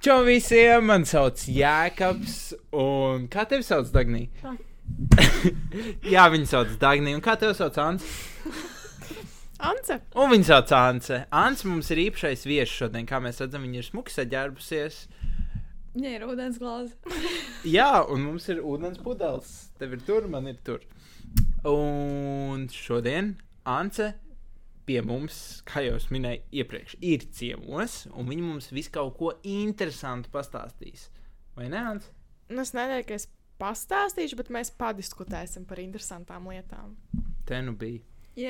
Čau visiem! Man sauc Jēkabs, un kā tevi sauc Dagnī? Jā, viņa sauc Dagnī, un kā tevi sauc Ants? Ance. Un viņa sauc Ance. Ants mums ir īpašais viesis šodien, kā mēs redzam, viņa ir smuki saģērbusies. Viņai ir ūdens glāze. Jā, un mums ir ūdens pudeles. Tev ir tur, man ir tur. Un šodien Ance pie mums, kā jau minēju iepriekš, ir ciemos, un viņi mums visu kaut ko interesantu pastāstīs. Vai ne, Ants? Nu, es nedēļu, ka es pastāstīšu, bet mēs padiskutēsim par interesantām lietām. Te nu bija.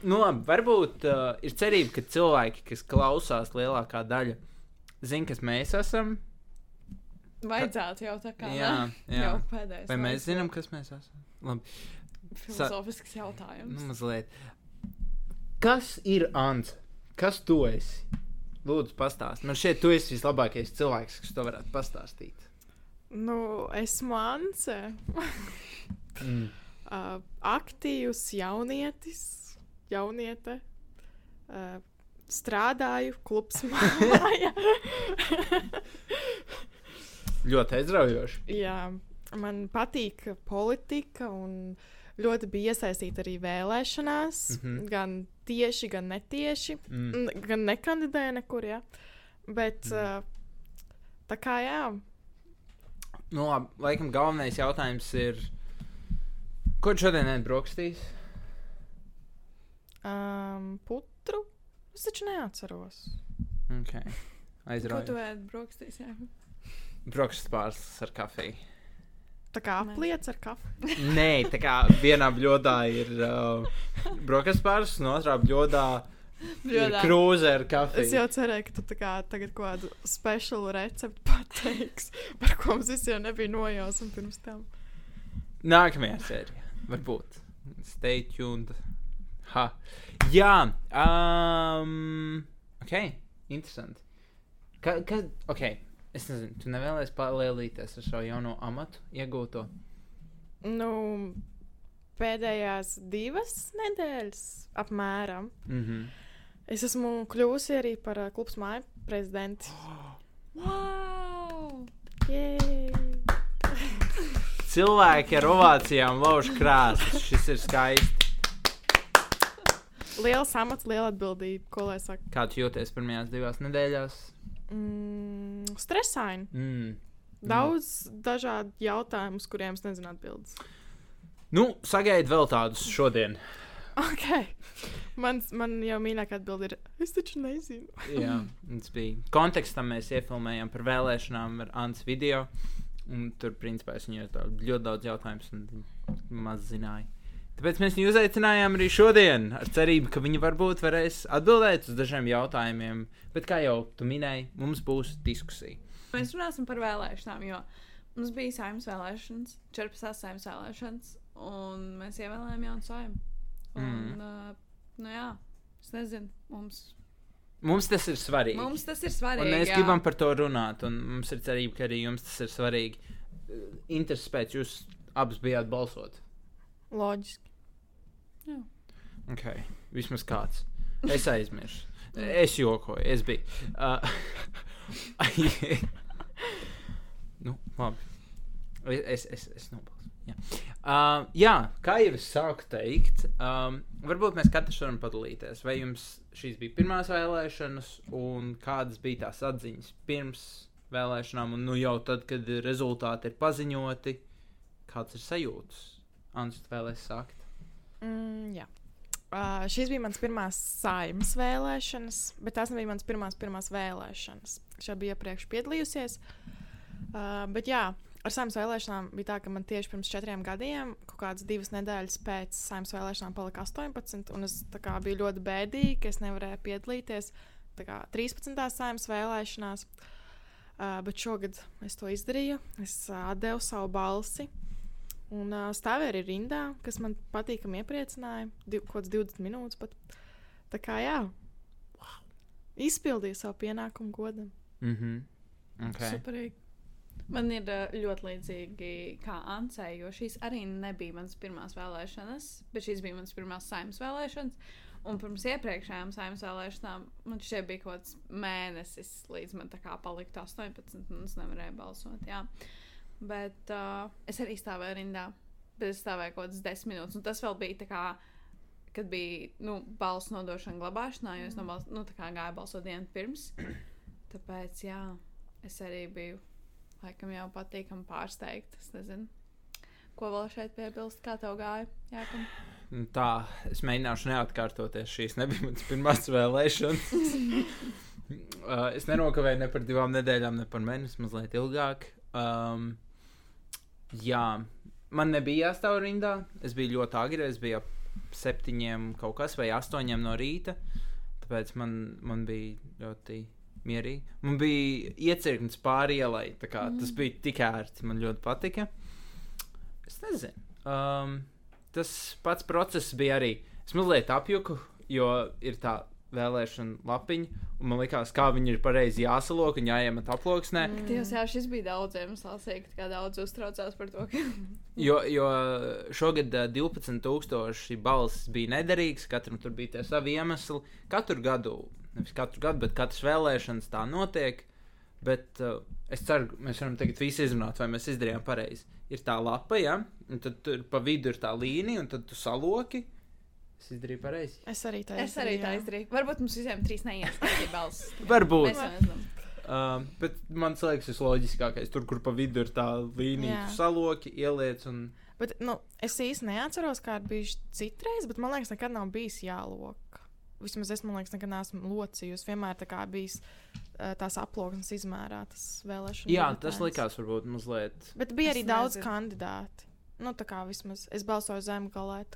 Nu, labi, varbūt uh, ir cerība, ka cilvēki, kas klausās, lielākā daļa zina, kas mēs esam. vajadzētu jau tā kā. Jā, jā. Jau pēdējais. Vai mēs zinām, kas mēs esam? Labi, Filozofisks nu, jautājums. mazliet. Kas ir Ants? Kas tu esi? Lūdzu, pastāsti. Man šķiet, tu esi vislabākais cilvēks, kas to varētu pastāstīt. Nu, esmu Ance. Mm. Uh, aktīvs jaunietis, jauniete. Uh, strādāju, klubs mājā. Ļoti aizraujoši. Jā, man patīk politika un ļoti bija iesaistīta arī vēlēšanās. Mm. -hmm. Gan tieši, gan netieši. Mm. Gan nekandidēja nekur, jā. Bet Mm. uh, tā kā jā, Nu, labi, laikam galvenais jautājums ir, ko šodien ēdbrokastīs? um, putru es taču neatceros. Okay. Ko tu Aizraujoši. ēd brokastīs? Jā. Brokastis pārslas ar kafiju. Tā kā apliec ar kafiju. Nē, tā kā vienā bļodā ir uh, brokastis pārslas, un otrā bļodā ir Bļodā. krūze ar Es kafiju. jau cerēju, ka tu kā tagad kaut kādu speciālu recepti pateiksi, par ko mums visiem nebija nojausma pirms tam. Nākamajā sērijā. Varbūt. Stay tuned. Ha. Jā. Um, ok. Interesanti. Ka, ka, ok. Es nezinu, tu nevēlies palielīties ar savu jauno amatu iegūto. Nu, pēdējās divas nedēļas apmēram. Mhm. Es esmu kļuvusi arī par uh, klubs māju prezidentu. Wow! Jej! Cilvēki ar ovācijām lauž krāsas. Šis ir skaisti. Liels amats, liela atbildība, ko lai saka. Kā tu jūties pirmajās divās nedēļās? Mm, stresaini. Mm. Daudz dažādu jautājumu, uz kuriem es nezinu atbildes. Nu, sagaidi vēl tādus šodien. Ok. Man, man jau mīļākā atbilde ir, es taču nezinu. Jā, tas bija. Kontekstam mēs iefilmējām par vēlēšanām ar Ants video. Un tur, principā, es viņai ļoti daudz jautājumu, un maz zināja. Tāpēc mēs viņu uzaicinājām arī šodien, ar cerību, ka viņa varbūt varēs atbildēt uz dažiem jautājumiem. Bet, kā jau tu minēji, mums būs diskusija. Mēs runāsim par vēlēšanām, jo mums bija saimnes vēlēšanas, 14. saimnes vēlēšanas, un mēs ievēlējām jaunu saimu. Un, Mm. uh, nu jā, es nezinu, mums, Mums tas ir svarīgi. mums tas ir svarīgi. un mēs jā. gribam par to runāt, un mums ir cerība, ka arī jums tas ir svarīgi. Intereses pēc jūs abas bijāt balsot. Loģiski. Jā. Okay. Vismaz kāds. Es aizmirsu. Es jokoju, es biju. Uh, nu, labi. Es, es, es nobalsoju. Jā. Uh, jā, kā jau es sāku teikt, um, varbūt mēs katrs varam padalīties. Vai jums šīs bija pirmās vēlēšanas, un kādas bija tās atziņas pirms vēlēšanām, un nu jau tad, kad rezultāti ir paziņoti, kāds ir sajūtas? Ants, tu vēlēsi sākt? Mm, jā. Uh, šīs bija mans pirmās saimnes vēlēšanas, bet tās nebija mans pirmās, pirmās vēlēšanas. Jau biju iepriekš piedalījusies. Uh, bet jā, ar saimnes vēlēšanām bija tā, ka man tieši pirms četriem gadiem, kaut kādas divas nedēļas pēc saimnes vēlēšanām, palika 18. Un es kā, biju ļoti bēdīga, ka es nevarēju piedalīties kā, 13. saimnes vēlēšanās. Uh, bet šogad es to izdarīju. Es uh, devu savu balsi. Un uh, stāvēja arī rindā, kas man patīkami iepriecināja. Div, kaut kāds 20 minūtes pat. Tā kā jā, izpildīju savu pienākumu godam. Mhm. Okay. Superīgi. Man ir uh, ļoti līdzīgi kā Ancei, jo šīs arī nebija manas pirmās vēlēšanas, bet šīs bija manas pirmās saimnes vēlēšanas. Un pirms iepriekšējām saimnes vēlēšanām man šeit bija kaut kāds mēnesis, līdz man tā kā paliktu 18, un es nevarēju balsot. Jā. Bet uh, es arī stāvēju rindā, bet es stāvēju kaut kādas desmit minūtes, un tas vēl bija tā kā. Kad bija nu, balsu nodošana glabāšanā, jo es nobals, nu, tā kā gāju balsot dienu pirms. Tāpēc, jā, es arī biju laikam jau patīkami pārsteigta. Es nezinu, ko vēl šeit piebilst, kā tev gāja. Jākam. Nu, Tā, es mēģināšu neatkārtoties. Šīs nebija manas pirmās vēlēšanas. uh, es nenokavēju ne par divām nedēļām, ne par mēnesi, mazliet ilgāk. Um, jā, man nebija jāstāv rindā. Es biju ļoti agri. Es biju ap septiņiem kaut kas vai astoņiem no rīta. Tāpēc man, man bija ļoti mierīgi. Man bija iecirknis pāri ielai. kā Tas bija tik ērti. Man ļoti patika. Es nezinu. Um, tas pats process bija arī. Es mazliet apjuku, jo ir tā vēlēšana lapiņa. Un man liekas, kā viņi ir pareizi jāsalok un jāiemet aploksnē. Mm. Dievs, jā, šis bija daudziem. Es lasīju, ka daudz uztraucās par to, ka Jo, jo šogad ā, 12,000 balsis bija nederīgs. Katram tur bija tie savi iemesli. Katru gadu, nevis katru gadu, bet katras vēlēšanas tā notiek. Bet uh, es ceru, ka mēs varam tagad visi izrunāt, vai mēs izdarījām pareizi. Ir tā lapa, ja, un tad tur pa vidu ir tā līnija, un tad tu saloki. Es izdarīju pareizi. Es arī tā es arī tā izdarīju. Varbūt mums visiem trīs neiestāja balss. Varbūt. Uh, bet man liekas, tas loģiskākais. Tur, kur pa vidu ir tā līnija, tu saloki, ieliec un. Bet, nu, es īsti neatceros, kā ir bijis citreiz, bet man liekas, nekad nav bijis jālok. Vismaz es, man liekas, nekad neesmu locījusi. Vienmēr tā kā bijis uh, tās aploksnes izmērātas vēlēšana. Jā, biļetēns. tas likās varbūt mazliet. Bet bija Es arī daudz nezinu. kandidāti. Nu, tā kā vismaz es balsoju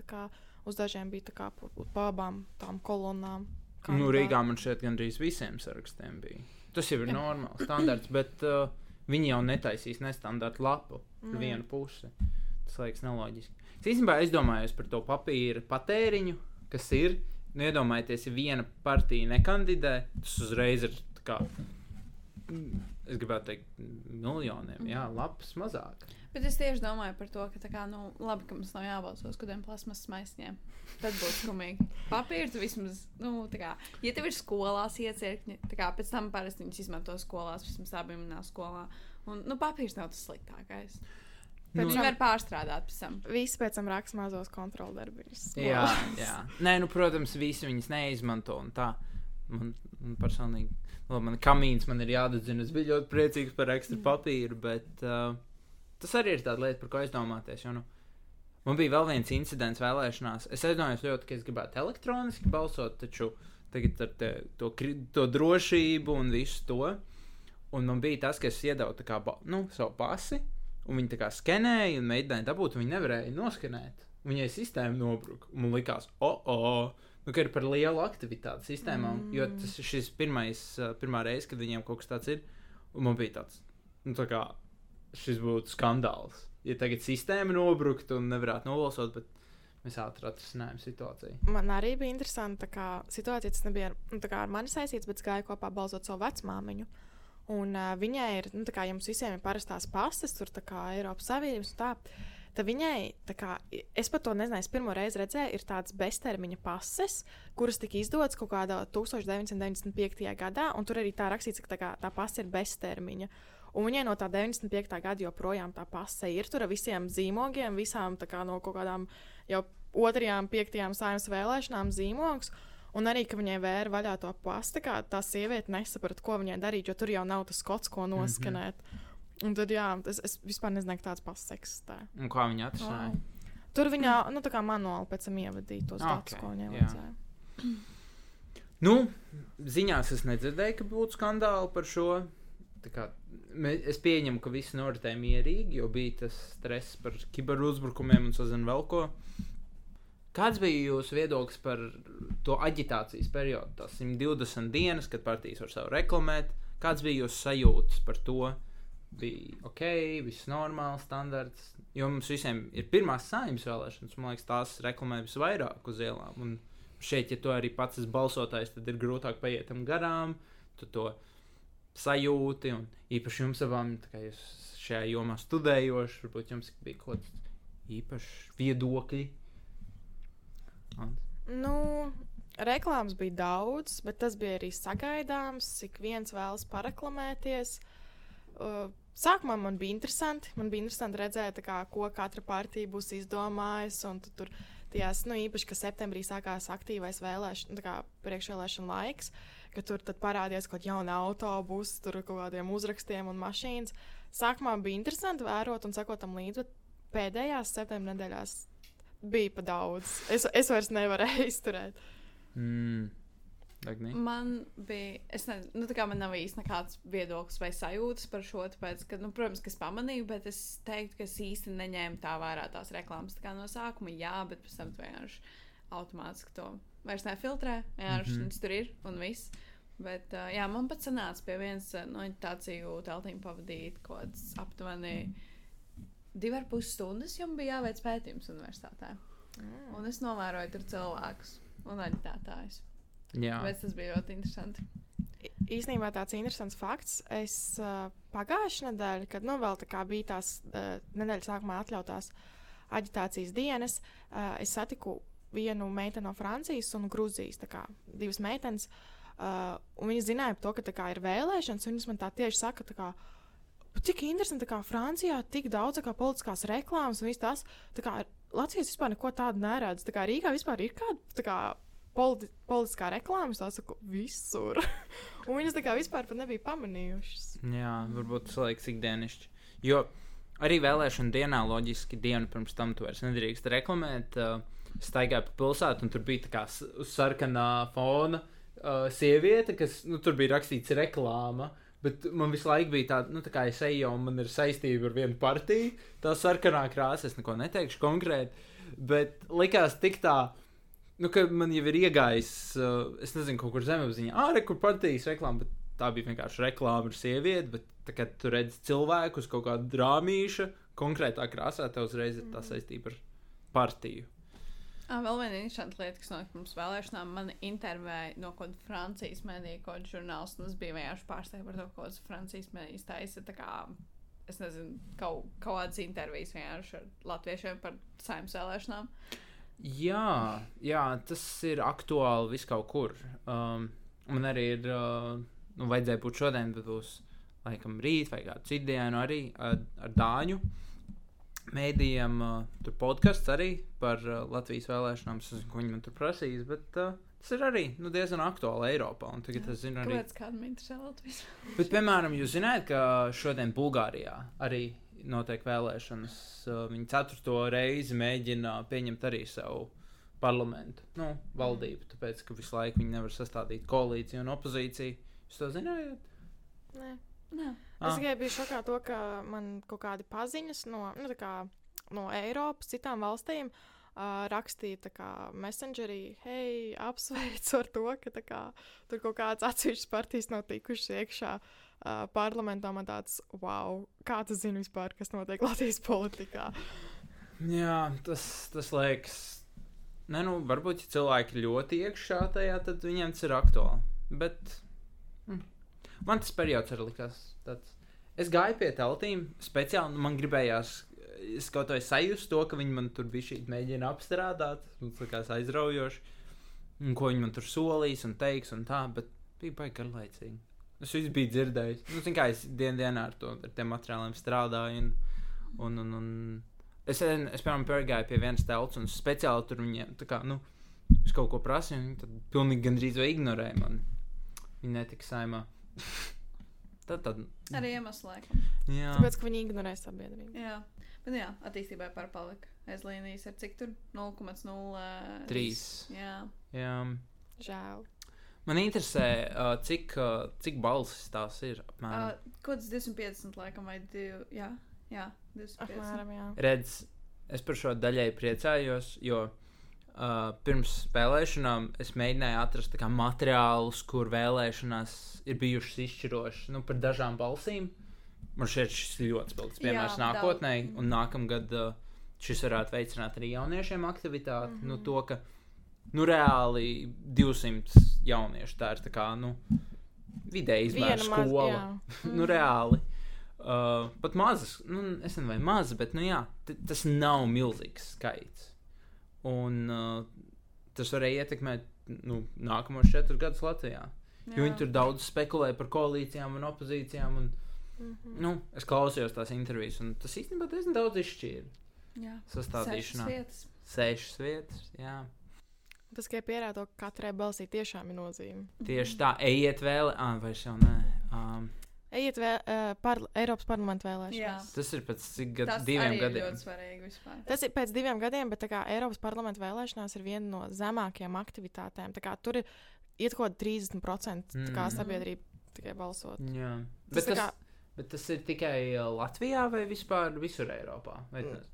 kā uz dažiem bija tā kā pa, abām tām kolonnām. Nu. Rīgā man šeit gandrīz visiem sarakstiem bija. Tas jau ir Jā. normāls standarts, bet uh, viņi jau netaisīs nestandarta lapu Mm. vienu pusi. Tas liekas neloģiski. Es īstenībā aizdomājos par to papīra patēriņu, kas ir. Nu, iedomājieties, ja viena partija nekandidē, tas uzreiz ir tā kā. mm, Es gribētu teikt, miljoniem, jā, lapas mazāk. Bet es tieši domāju par to, ka, tā kā, nu, labi, ka mums nav jābalso uz kādiem plasmas maisiņiem. Tad būs skumīgi. Papīrs vismaz, nu, tā kā, ja tev ir skolās iecirkņi, tā kā pēc tam parasti viņus izmanto skolās, vismaz bija manā skolā. Un, nu, papīrs nav tas sliktākais. Nu, Bet viņi var pārstrādāt pēc tam. Visi pēc tam raksta mazos kontroldarbiņus. Jā, jā. Nē, nu, protams, visi viņas neizmanto. un Tā man, man personīgi, nu, man kamīns man ir jādadzina. Es biju ļoti priecīgs par ekstra papīru, bet uh, tas arī ir tāda lieta, par ko aizdomāties. Jo, nu, man bija vēl viens incidents vēlēšanās. Es aizdomājos ļoti, ka es gribētu elektroniski balsot, taču tagad ar te, to, to drošību un visu to. Un man bija tas, ka es iedevu kā, nu, savu pasi, un viņi tā kā skenēja un mēģināja dabūt, un viņi nevarēja noskenēt. Viņai sistēma nobruka. Man liekas, oh, oh, nu, ka ir par lielu aktivitāti sistēmām. Mm. Jo tas ir šis pirmais, pirmā reize, kad viņiem kaut kas tāds ir. Un man bija tāds, nu, tā kā šis būtu skandāls. Ja tagad sistēma nobruktu un nevarētu nobalsot, bet mēs ātri atrisinājām situāciju. Man arī bija interesanti, kā situācija tas nebija ar, nu, ar mani saistīts, bet es gāju kopā balsot savu vecmāmiņu. Un uh, viņai ir, nu, tā kā jums visiem ir parastās pasas, tur tā kā Eiropas Savienības un tā. Tad viņai, kā, es pat to nezināju, es pirmo reizi redzēju, ir tādas beztermiņa pases, kuras tika izdotas kaut kādā 1995. gadā, un tur arī tā rakstīts, ka tā, kā, tā pasta ir beztermiņa. Un viņai no tā 95. gada joprojām tā pase ir tur ar visiem zīmogiem, visām tā kā no kaut kādām jau otrajām, piektajām saimnes vēlēšanām zīmogs. Un arī, ka viņai vēra vaļā to pastu, kā tā sieviete nesaprata, ko viņai darīt, jo tur jau nav tas kods, ko noskanēt. Mm -hmm. Un tad, jā, es, es vispār nezināju, ka tāds pasts eksistē. Un kā viņi atrisināja? Tur viņa, nu, tā kā manuāli pēc tam ievadīja tos Ok, datus, ko viņai jā. vajadzēja. Nu, ziņās es nedzirdēju, ka būtu skandāli par šo. Tā Kā, es pieņemu, ka viss noritēja mierīgi, jo bija tas stress par kiberuzbrukumiem un sazinu vēl ko. Kāds bija jūsu viedoklis par to aģitācijas periodu, tās 120 dienas, kad partijas var sev reklamēt? Kāds bija jūsu sajūtas par to? Bija ok, viss normāli, standarts. Jo mums visiem ir pirmās saimnes vēlēšanas, man liekas, tās reklamē visvairāk uz ielām. Un šeit, ja tu arī pats esi balsotājs, tad ir grūtāk paiet tam garām. Tu to sajūti, un īpaši jums abām, kā jūs šajā jomā studējoši, varbūt jums bija kaut kāds īpašs viedokļi. Ants? Nu, reklāmas bija daudz, bet tas bija arī sagaidāms. Ik viens vēlas paraklamēties. Uh, sākumā man bija interesanti. Man bija interesanti redzēt, kā, ko katra partija būs izdomājusi. un tu Tur tajās, nu, īpaši, ka septembrī sākās aktīvais vēlēšana, nu, kā priekšvēlēšana laiks, ka tur tad parādījās kaut kāda jauna autobusa, tur kaut kādiem uzrakstiem un mašīnas. Sākumā bija interesanti vērot un sekot tam līdzi, bet pēdējās septembra nedēļās bija pa daudz. Es, es vairs nevarēju izturēt. Mm. Dagni? Man bija, es nezinu, nu, tā kā man nav īsti nekāds viedoklis vai sajūtas par šo, tāpēc, ka, nu, protams, ka es pamanīju, bet es teiktu, ka es īsti neņēmu tā vērā tās reklāmas. Tā kā no sākuma jā, bet pēc tam tu vienkārši automātiski to vairs nefiltrē. Vienkārši mm. -hmm. tur ir un viss. Bet, uh, jā, man pat sanāca pie vienas no aģitāciju teltīm pavadīt kaut kāds aptuveni divi ar pus stundas, jo man bija jāveic pētījums universitātē. Mm. Un es novēroju tur cilvēkus un aģitētājus. Jā, Bet tas bija ļoti interesanti. Īsnībā tāds interesants fakts. Es uh, pagājušā nedēļa, kad nu, vēl tā kā bija tās uh, nedēļas sākumā atļautās aģitācijas dienas, uh, es satiku vienu meiteni no Francijas un Grūzijas. Divas meitenes. Uh, viņas zināja to, ka kā, ir vēlēšanas. un Viņas man tā tieši saka, tā kā, "Bet cik interesanti, ka Francijā tik daudz kā, politiskās reklāmas un viss tas. kā Latvijas vispār neko tādu neredz. Tā kā Rīgā vispār ir kāda kā, politi politiskā reklāma. Es tā saku, visur. Un viņas tā kā vispār nebija pamanījušas. jā varbūt tas liekas ikdienišķi. Jo arī vēlēšana dienā, loģiski, dienu pirms tam tu vairs nedrīkst reklamēt. Uh, staigāju pa pilsētu, un tur bija tā kā uz sarkanā fona uh, sieviete, kas nu, tur bija rakstīts reklāma. Bet man visu laiku bija tāda, nu, tā kā es eju, un man ir saistība ar vienu partiju. Tā sarkanā krāsa, es neko neteikšu konkrēti. Bet likās tik tā, nu, ka man jau ir iegājis, uh, es nezinu, kaut kur zemapziņā, ārā, kur partijas reklāma, bet tā bija vienkārši reklāma ar sievieti. Bet, tā, kad tu redz cilvēku uz kaut kāda drāmīša, konkrētā krāsā, tev uzreiz ir tā saistība ar partiju. Vēl viena interesanta lieta, kas notika pirms vēlēšanām. Man intervēja no kāda Francijas kaut kāda žurnālists. un Es biju vienkārši pārsteigts par to, ko Francijas mēdījis taisa. kā, Es nezinu, kaut, kaut kādas intervijas vienkārši ar latviešiem par saimnes vēlēšanām. Jā, jā, tas ir aktuāli vis kaut kur. Um, man arī ir, uh, nu, vajadzēja būt šodien, bet būs laikam rīt vai kādu citu dienu arī ar, ar Dāņu mēdījiem. Uh, tur podkāsts arī par uh, Latvijas vēlēšanām. Es nezinu, ko viņi man tur prasīs, bet uh, tas ir arī nu, diezgan aktuāli Eiropā. Un tagad es zinu arī. Kādam interesē Latvijas? Bet, piemēram, jūs zināt, ka šodien Bulgārijā arī notiek vēlēšanas. Uh, Viņi ceturto reizi mēģina pieņemt arī savu parlamentu, nu, valdību, tāpēc, ka visu laiku viņi nevar sastādīt koalīciju un opozīciju. Jūs to zinājāt? Nē. Nē, Es Ah. tikai biju šokā to, ka man kaut kādi paziņas no, nu, tā kā, no Eiropas, citām valstīm uh, rakstīja kā messengerī, hei, apsveicu ar to, ka kā, tur kaut kādas atsevišķas partijas nav tikušas iekšā uh, parlamentā. Man tāds, wow, kā tu zini vispār, kas notiek Latvijas politikā? Jā, tas, tas liekas. Nē, nu, varbūt, ja cilvēki ļoti iekšā tajā, tad viņiem tas ir aktuāli. Bet man tas periods arī likās tāds. Es gāju pie teltīm speciāli, man gribējās, es kaut vai sajust to, ka viņi man tur bija šī mēģina apstrādāt. Tas likās aizraujoši. Un ko viņi man tur solīs un teiks un tā, bet bija baigi garlaicīgi. Es visu biju dzirdējis. Nu, zin kā es dien dienā ar, to, ar tiem materiāliem strādāju. Un, un, un, un es, es piemēram, pārgāju pie vienas telts un speciāli tur viņiem, kā, nu, kaut ko prasīju, viņi tad pilnīgi gandrīz vai ignorēja mani. Viņi netika saimā. tad, tad, arī iemesls laikam. jā. Tāpēc, ka viņi ignorē sabiedrību. Jā, bet jā, attīstībai pārpalika. Aizlīnijas ar cik tur 0,03. Trīs. Jā, jā. Žēl. Man interesē, uh, cik, uh, cik balsis tās ir. Apmēram. uh, kaut kas 250 laikam vai 2. Jā, jā 250. Apmēram, jā. redz, es par šo daļai priecājos, jo uh, pirms vēlēšanām es mēģināju atrast kā, materiālus, kur vēlēšanās ir bijušas izšķirošas nu, par dažām balsīm. Man šķiet, šis ir ļoti spilgts piemērs nākotnē, daudz. un nākamgad uh, šis varētu veicināt arī jauniešiem aktivitāti. Mm -hmm. nu, Mhm. to, ka nu, reāli 200 jauniešu tā ir tā kā. Nu, vidēji izmēra Viena maz- skola. jā. nu, reāli. Uh, pat mazas, nu, es nezinu, vai maza, bet, nu, jā, tas nav milzīgs skaits. Un uh, tas varēja ietekmēt nu, nākamos četrus gadus Latvijā. Jo viņi tur daudz spekulē par koalīcijām un opozīcijām. Un, Mhm. nu, es klausījos tās intervijas, un tas īstenībā diezgan daudz izšķīra. Jā. Sastādīšanā. Sešas vietas. Sešas vietas. Jā. Tas tikai pierāda, to, ka katrai balsī tiešām ir nozīme. Tieši tā, ejiet vēl, ah, vairs jau nē. Um, Ejiet vēl, uh, par Eiropas parlamentu Jā. vēlēšanās. tas ir pēc cik gad, Tas diviem arī ir gadiem. ļoti svarīgi vispār. Tas ir pēc diviem gadiem, bet tā kā Eiropas parlamenta vēlēšanās ir viena no zemākajām aktivitātēm. Tā kā Tur ir iet kaut kāda 30% tā kā Mm. sabiedrība tikai balsot. Jā. Tas Bet tā tas, kā- bet tas ir tikai Latvijā vai vispār visur Eiropā? Vai Mm. tas-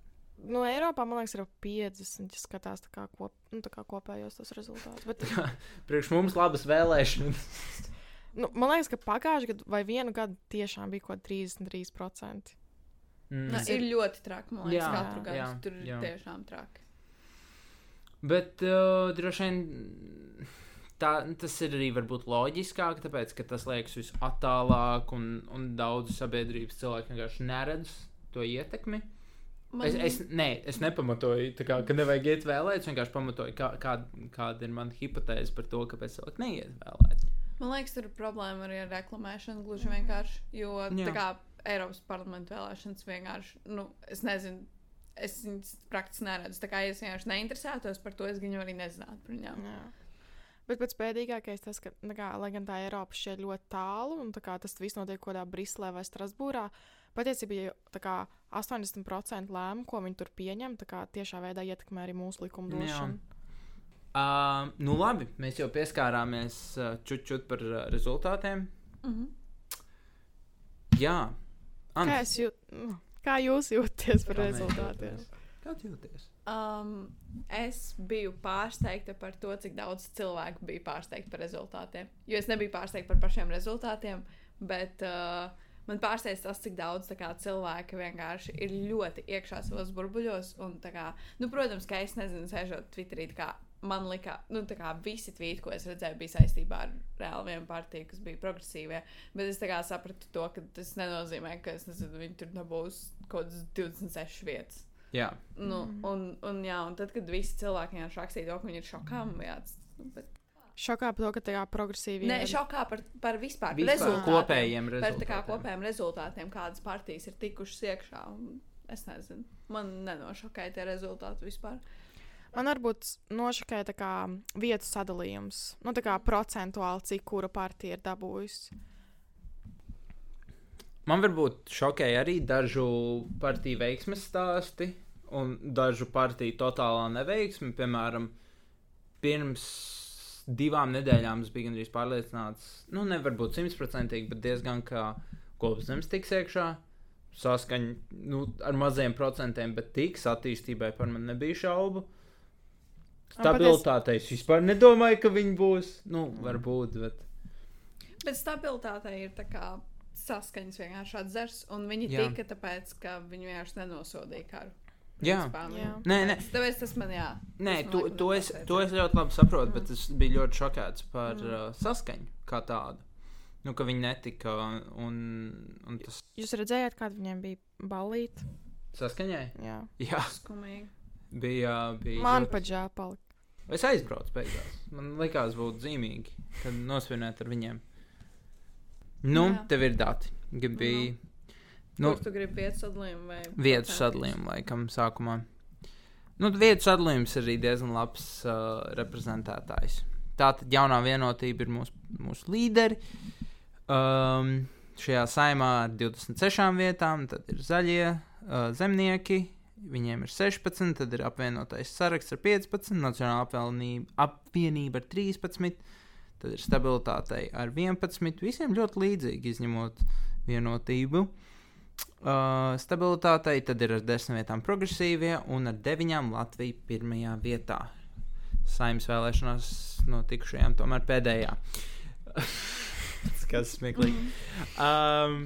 No Eiropā, man liekas, ir ap 50. Ja skatās tā kā, kop, nu, tā kā kopējos tos rezultātus. Bet, Priekš mums labas vēlēšanas. nu, man liekas, ka pagājušajā gadā vai vienu gadu tiešām bija kaut kāda 33%. Mm. Na, ir ļoti traki, man liekas, Jā, katru gadu. jā, Tur ir jā. tiešām traki. Bet uh, droši vien tā, tas ir arī varbūt loģiskāk, tāpēc ka tas liekas vis attālāk un, un daudz sabiedrības cilvēku vienkārši neredz to ietekmi. Man, Es, es, nē, es nepamatoju, kā, ka nevajag iet vēlēt. Es vienkārši pamatoju, kā, kā, kāda ir mana hipotēze par to, kāpēc cilvēki neiet vēlēt. Man liekas, tur ir problēma arī ar reklamēšanu. Gluži vienkārši. Jo Jā. tā kā Eiropas parlamenta vēlēšanas vienkārši, nu, es nezinu. Es viņas praktiski neredzu. Tā kā es vienkārši neinteresētos par to, es viņu arī nezinātu par viņām. Jā. Bet pats bēdīgākais tas, ka, nu kā, lai gan tā Eiropa šķiet ļoti tālu, un tā kā, tas viss notiek kaut kādā Briselē vai Strasbūrā, patiesībā ja tā kā, 80% lēmumu, ko viņi tur pieņem, tā kā, tiešā veidā ietekmē arī mūsu likumdošanu. Uh, nu, labi, mēs jau pieskārāmies uh, čut-čut par uh, rezultātiem. Mm -hmm. Jā, Kā, Anta, es jūt, nu, kā jūs jūtaties par kā rezultātiem? Kā tu jūties? Um, es biju pārsteigta par to, cik daudz cilvēku bija pārsteigti par rezultātiem. Jo es nebiju pārsteigta par pašiem rezultātiem, bet uh, man pārsteidz tas, cik daudz kā, cilvēki vienkārši ir ļoti iekšā savos burbuļos. Un, kā, nu, protams, ka es nezinu, sēžot Twitterī. kā Man liekas, nu, tā kā visi tvīti, ko es redzēju, bija saistībā ar reāli vienu partiju, kas bija progresīvie. Bet es sapratu to, ka tas nenozīmē, ka es nezinu, viņi tur dabūs kaut kādas 26 vietas. Jā, Nu, Mm. un, un, jā, un tad, kad visi cilvēki vienkārši rakstīja to, ka viņi ir šokā, man tāds. Nu, bet... Šokā par to, ka tā kā progresīvi Nē, šokā par, par vispār, vispār rezultātiem. kopējiem Par tā kā rezultātiem. kopējiem rezultātiem, kādas partijas ir tikušas iekšā. un Es nezinu, man nenošokēja tie rezultāti vispār. Man varbūt nošokēja tā kā vietu sadalījums. Nu, tā kā procentuāli, cik kura partija ir dabūjusi. Man varbūt šokēja arī dažu partiju veiksmes stāsti un dažu partiju totālā neveiksme. Piemēram, pirms divām nedēļām es biju gandrīz pārliecināts, nu, nevar būt simtprocentīgi, bet diezgan kā kopzemes tiks iekšā. Saskaņa nu, ar maziem procentiem, bet tiks attīstībai par mani nebija šaubu. Stabilitātei es vispār nedomāju, ka viņi būs. Nu, varbūt, bet. Bet stabilitātei ir tā kā saskaņas vienkārši atzars, un viņi Jā. tika tāpēc, ka viņi vienkārši nenosodīja karu. Jā. Principā, nu, Jā. Nē, nē. Tāpēc, tas man jā. Nē, tas to, to, es, to es ļoti labi saprotu, Mm. bet es biju ļoti šokēts par Mm. uh, saskaņu kā tādu. Nu, ka viņi netika un, un tas Jūs redzējāt, kāda viņiem bija balīta? saskaņai. Jā, Jā, Skumīgi. Bija. bija man ļoti- pat žēl palika. Es aizbraucu beigās. Man liekas, būtu zīmīgi, kad nosvinēt ar viņiem. Nu, Jā. tev ir dati. Bija Nu, Nu, Kur tu gribi vietu sadalījumu vai vietu procentus? sadalījumu, laikam, sākumā. Nu, vietu sadalījums ir arī diezgan labs uh, reprezentētājs. Tātad jaunā vienotība ir mūsu, mūsu līderi. Um, šajā saimā ar 26 vietām, tad ir zaļie uh, zemnieki, viņiem ir 16, tad ir apvienotais saraksts ar 15, Nacionāla apvienība, apvienība ar 13, tad ir stabilitātei ar 11. Visiem ļoti līdzīgi, izņemot vienotību. Uh, stabilitātei tad ir ar 10 vietām progresīvie un ar 9 Latvija pirmajā vietā. Saimnes vēlēšanās notikušajām tomēr pēdējā. Tas kas smieklīgi. Um,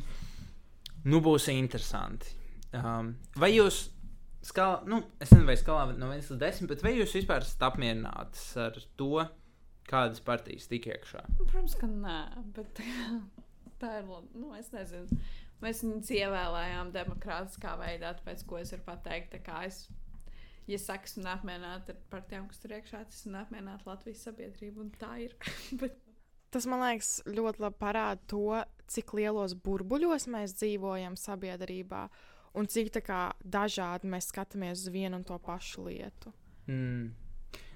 nu, būs interesanti. Um, vai jūs, skalā, nu, es nezinu, vai skalā no 1 līdz 10, bet vai jūs vispār esat apmierināti ar to, kādas partijas tik iekšā. Nu, Protams, ka nē, bet tā ir. la- Nu, es nezinu. Mēs viņus ievēlējām demokrātiskā veidā, tāpēc, ko es varu pateikt. Tā kā es, ja saku, esmu neapmierināta ar partijām, kas tur iekšā, tas esmu neapmierināta Latvijas sabiedrību, un tā ir. bet, Tas man liekas ļoti labi parāda to, cik lielos burbuļos mēs dzīvojam sabiedrībā un cik kā, dažādi mēs skatāmies uz vienu un to pašu lietu. Mm.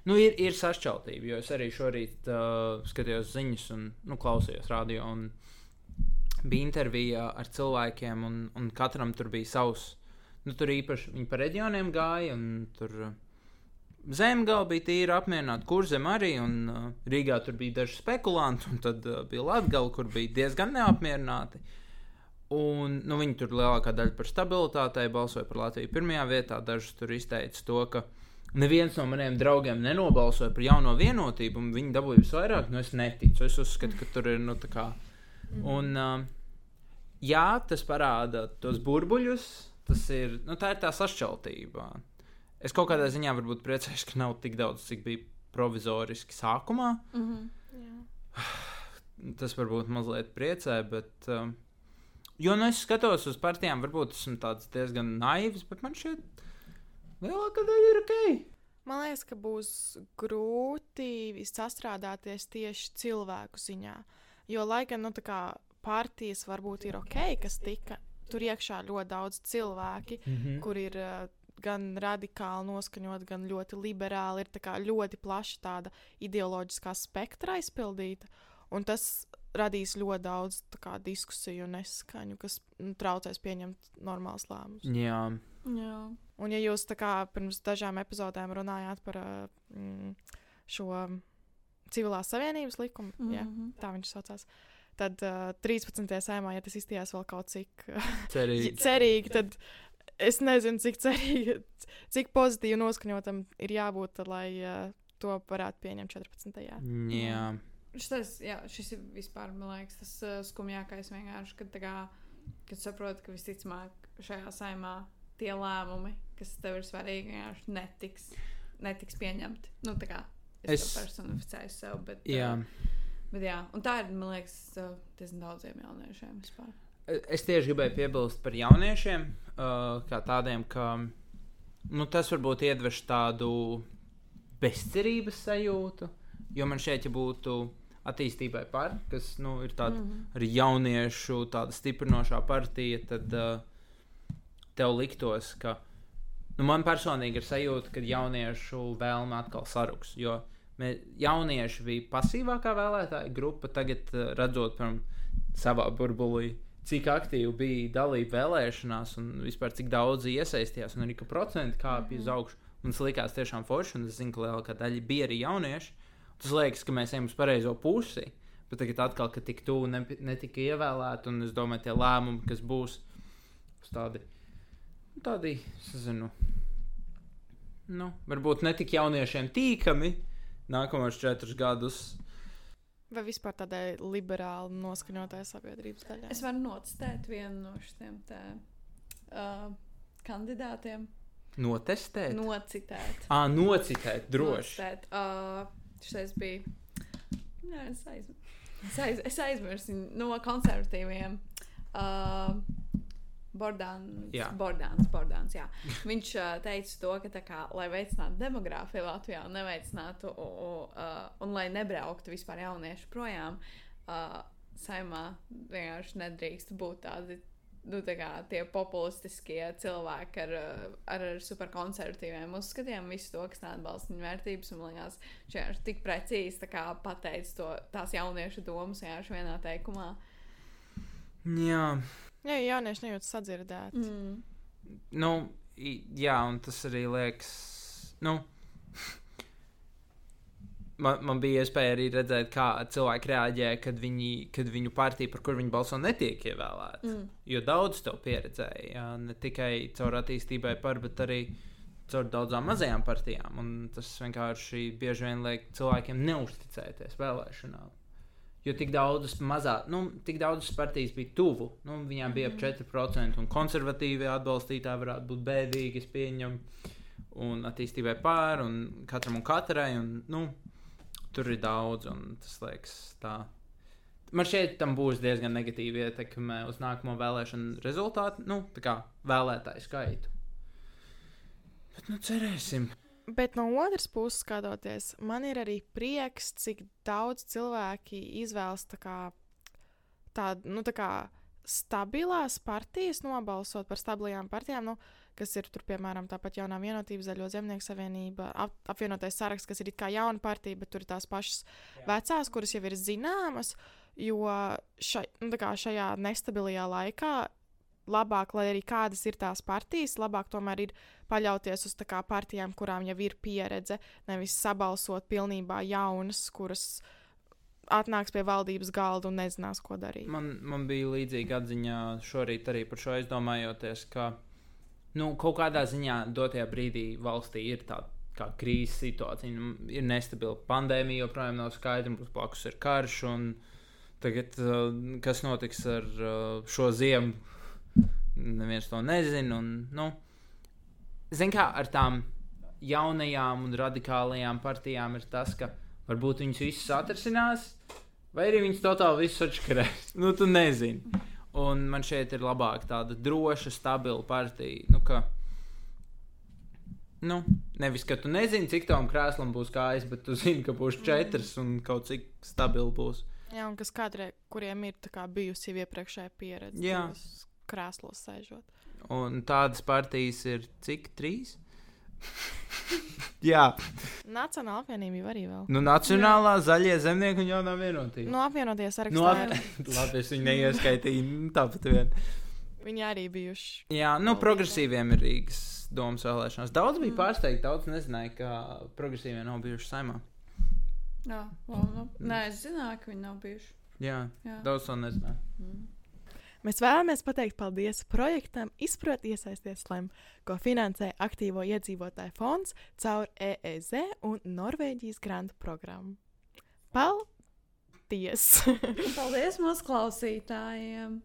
Nu, ir, ir sašķeltība, jo es arī šorīt uh, skatījos ziņas un nu, klausījos radio. Un bija intervija ar cilvēkiem, un, un katram tur bija savs. Nu, tur īpaši viņi pa reģioniem gāja, un tur uh, zemgala bija tīra apmierināta, kur zem arī. Un uh, Rīgā tur bija daži spekulanti, un tad uh, bija Latvija, kur bija diezgan neapmierināti. Un, nu, viņi tur lielākā daļa par stabilitātei balsoja par Latviju pirmajā vietā. Dažus tur izteica to, ka neviens no maniem draugiem nenobalsoja par jauno vienotību, un viņi dabūja visvairāk. Nu, es neticu. Es uzskatu, ka tur ir. Nu, tā kā, un, uh, jā, tas parāda tos burbuļus. Tas ir, nu, tā ir tā sašķeltība. Es kaut kādā ziņā varbūt priecājos, ka nav tik daudz, cik bija provizoriski sākumā. mm -hmm. Jā. Tas varbūt mazliet priecē, bet. Um, jo nu, es skatos uz partijām, varbūt esmu tāds diezgan naivs, bet man šķiet, lielākā daļa ir ok. Man liekas, ka būs grūti sastrādāties tieši cilvēku ziņā. Jo, lai gan nu, tā kā partijas varbūt ir ok, kas tika, tur iekšā ļoti daudz cilvēki, Mm -hmm. kur ir uh, gan radikāli noskaņot, gan ļoti liberāli. Ir tā kā ļoti plaša tāda ideoloģiskā spektra aizpildīta. Un tas radīs ļoti daudz tā kā, diskusiju un neskaņu, kas nu, traucēs pieņemt normālus lēmumus. Jā, Jā. Un, ja jūs tā kā pirms dažām epizodēm runājāt par uh, mm, šo civilās savienības likumu, mm -hmm. jā, Mhm. tā viņš saucās, tad uh, 13. sēmā, ja tas izstījās vēl kaut cik cerīgi. cerīgi, tad es nezinu, cik cerīgi, cik pozitīvi noskaņotam ir jābūt, lai uh, to varētu pieņemt 14. Jā, Šis, jā, šis ir vispār, man liekas, tas uh, skumjākais vienkārši, kad, kā, kad saproti, ka visticamāk šajā saimā tie lēmumi, kas tev ir svarīgi, vienkārši netiks, netiks pieņemti. Nu, tā kā es, Es- es... personificēju sev, bet, jā. Uh, bet jā, un tā ir, man liekas, uh, diezgan daudziem jauniešiem vispār. Es tieši gribēju piebilst par jauniešiem, uh, kā tādiem, ka nu, tas varbūt iedvež tādu bezcerības sajūtu. Jo man šeit ja būtu attīstībai par, kas nu, ir tāda Mhm. arī jauniešu tāda stiprinošā partija, tad uh, tev liktos, ka nu, man personīgi ir sajūta, ka jauniešu vēlme atkal saruks. Jo mē, jaunieši bija pasīvākā vēlētāja grupa, tagad uh, redzot piemēram, savā burbulī. Cik aktīvi bija dalība vēlēšanās, un vispār cik daudz iesaistījās, un arī ka procenti kāpja uz augšu. Un tas likās tiešām forši, un es zinu, ka lielākā daļa bija arī jaunieši. Tas liekas, ka mēs ejam uz pareizo pusi. Bet tagad, atkal, kad tik tuvu ne, netika ievēlēti, un es domāju, tie lēmumi, kas būs tādi, tādi, es nezinu, nu, varbūt ne tik jauniešiem tīkami nākamos četrus gadus. Vai vispār tādai liberāli noskaņotai sabiedrības daļai? Es varu nocitēt vienu no šiem te, uh, kandidātiem. Notestēt, no... Nocitēt. à, nocitēt, droši. Nocitēt. Uh, šis bija. Jā, es, aiz... es, aiz... es aizmirsu no konservatīviem. Uh, Bordāns, Jā. Bordāns, Bordāns, jā. Viņš uh, teica to, ka, kā, lai veicinātu demogrāfiju Latvijā un neveicinātu, u, u, uh, un lai nebrauktu vispār jaunieši projām, uh, saimā vienkārši nedrīkst būt tādi nu, kā, tie populistiskie cilvēki ar, uh, ar superkonservatīviem uzskatiem, visu to, kas neatbalsta viņu vērtības. Un, man liekas, viņš vienkārši tik precīzi pateica to, tās jauniešu domas vienkārši vienā teikumā. Jā, Jā, ja jaunieši nejūtas sadzirdēti. Mm. Nu, jā, un tas arī liekas, nu. Man, man bija iespēja arī redzēt, kā cilvēki reaģē, kad, viņi, kad viņu partija, par kuru viņi balso, netiek ievēlēta. Mm. Jo daudz to pieredzēja. Jā, ne tikai caur attīstībai, par, bet arī caur daudzām mazajām partijām. Un tas vienkārši bieži vien liek cilvēkiem neusticēties vēlēšanām. Jo tik daudzas mazā, nu, tik daudzas partijas bija tuvu. Nu, viņām bija ap 4%, un konservatīvie atbalstītāji varētu būt bēdīgi, es pieņemu, un attīstībai pāri, un katram un katrai. Un, nu, tur ir daudz, un tas liekas tā. Man šeit tam būs diezgan negatīva ietekme uz nākamo vēlēšanu rezultātu, nu, tā kā vēlētāju skaitu. Bet, nu, cerēsim. Bet no otras puses, skatoties, man ir arī prieks, cik daudz cilvēki izvēlas tā tādu, nu, tā kā stabilās partijas nobalsot par stabilajām partijām. Nu, kas ir tur, piemēram, tāpat jaunā vienotība, Zaļo zemnieku savienība, ap, apvienotais saraksts, kas ir kā jauna partija, bet tur ir tās pašas Jā. vecās, kuras jau ir zināmas. Jo šai, nu, šajā nestabilajā laikā labāk, lai arī kādas ir tās partijas, labāk tomēr ir paļauties uz kā, partijām, kurām jau ir pieredze, nevis sabalsot pilnībā jaunas, kuras atnāks pie valdības galda un nezinās, ko darīt. Man, man bija līdzīga atziņa šorīt arī par šo aizdomājoties, ka nu, kaut kādā ziņā dotajā brīdī valstī ir tāda kā krīzes situācija. Nu, ir nestabila pandēmija, joprojām nav skaidrs, mums blakus ir karš. Tagad, uh, kas notiks ar uh, šo ziemu, neviens to nezina. Nu, Ziniet, kā ar tām jaunajām un radikālajām partijām ir tas, ka varbūt viņas visas atrisinās, vai arī viņas totāli visus atšķirēs. nu, tu nezini. Un man šeit ir labāk tāda droša, stabila partija. Nu, ka, nu, nevis, ka tu nezini, cik tam krēslam būs kājas, bet tu zini, ka būs četras un kaut cik stabili būs. Jā, un kas kādreiz, kuriem ir kā, bijusi jau iepriekšējā pieredze, Jā. krēslos sēžot. Un tādas partijas ir cik? Trīs? Jā. Nacionāla apvienība jau arī vēl. Nu, Nacionālā Jā. zaļie zemnieki un jaunā vienotība. No apvienoties sarakstā. No ap... Labi, es viņu neieskaitīju nu, tāpat vien. Viņi arī bijuši. Jā, nu, progresīviem ir Rīgas domas vēlēšanās. Daudz bija mm. pārsteigti, daudz nezināja, ka progresīvie nav bijuši saimā. Jā, labi. Nu, nē, es zināju, ka viņi nav bijuši. Jā, Jā. daudz to nezināja. Mm. Mēs vēlamies pateikt paldies projektam Izprot iesaisties LEM, ko finansē aktīvo iedzīvotāju fonds caur EEZ un Norvēģijas grantu programmu. Paldies! paldies mūsu klausītājiem!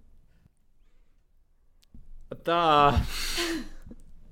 Tā!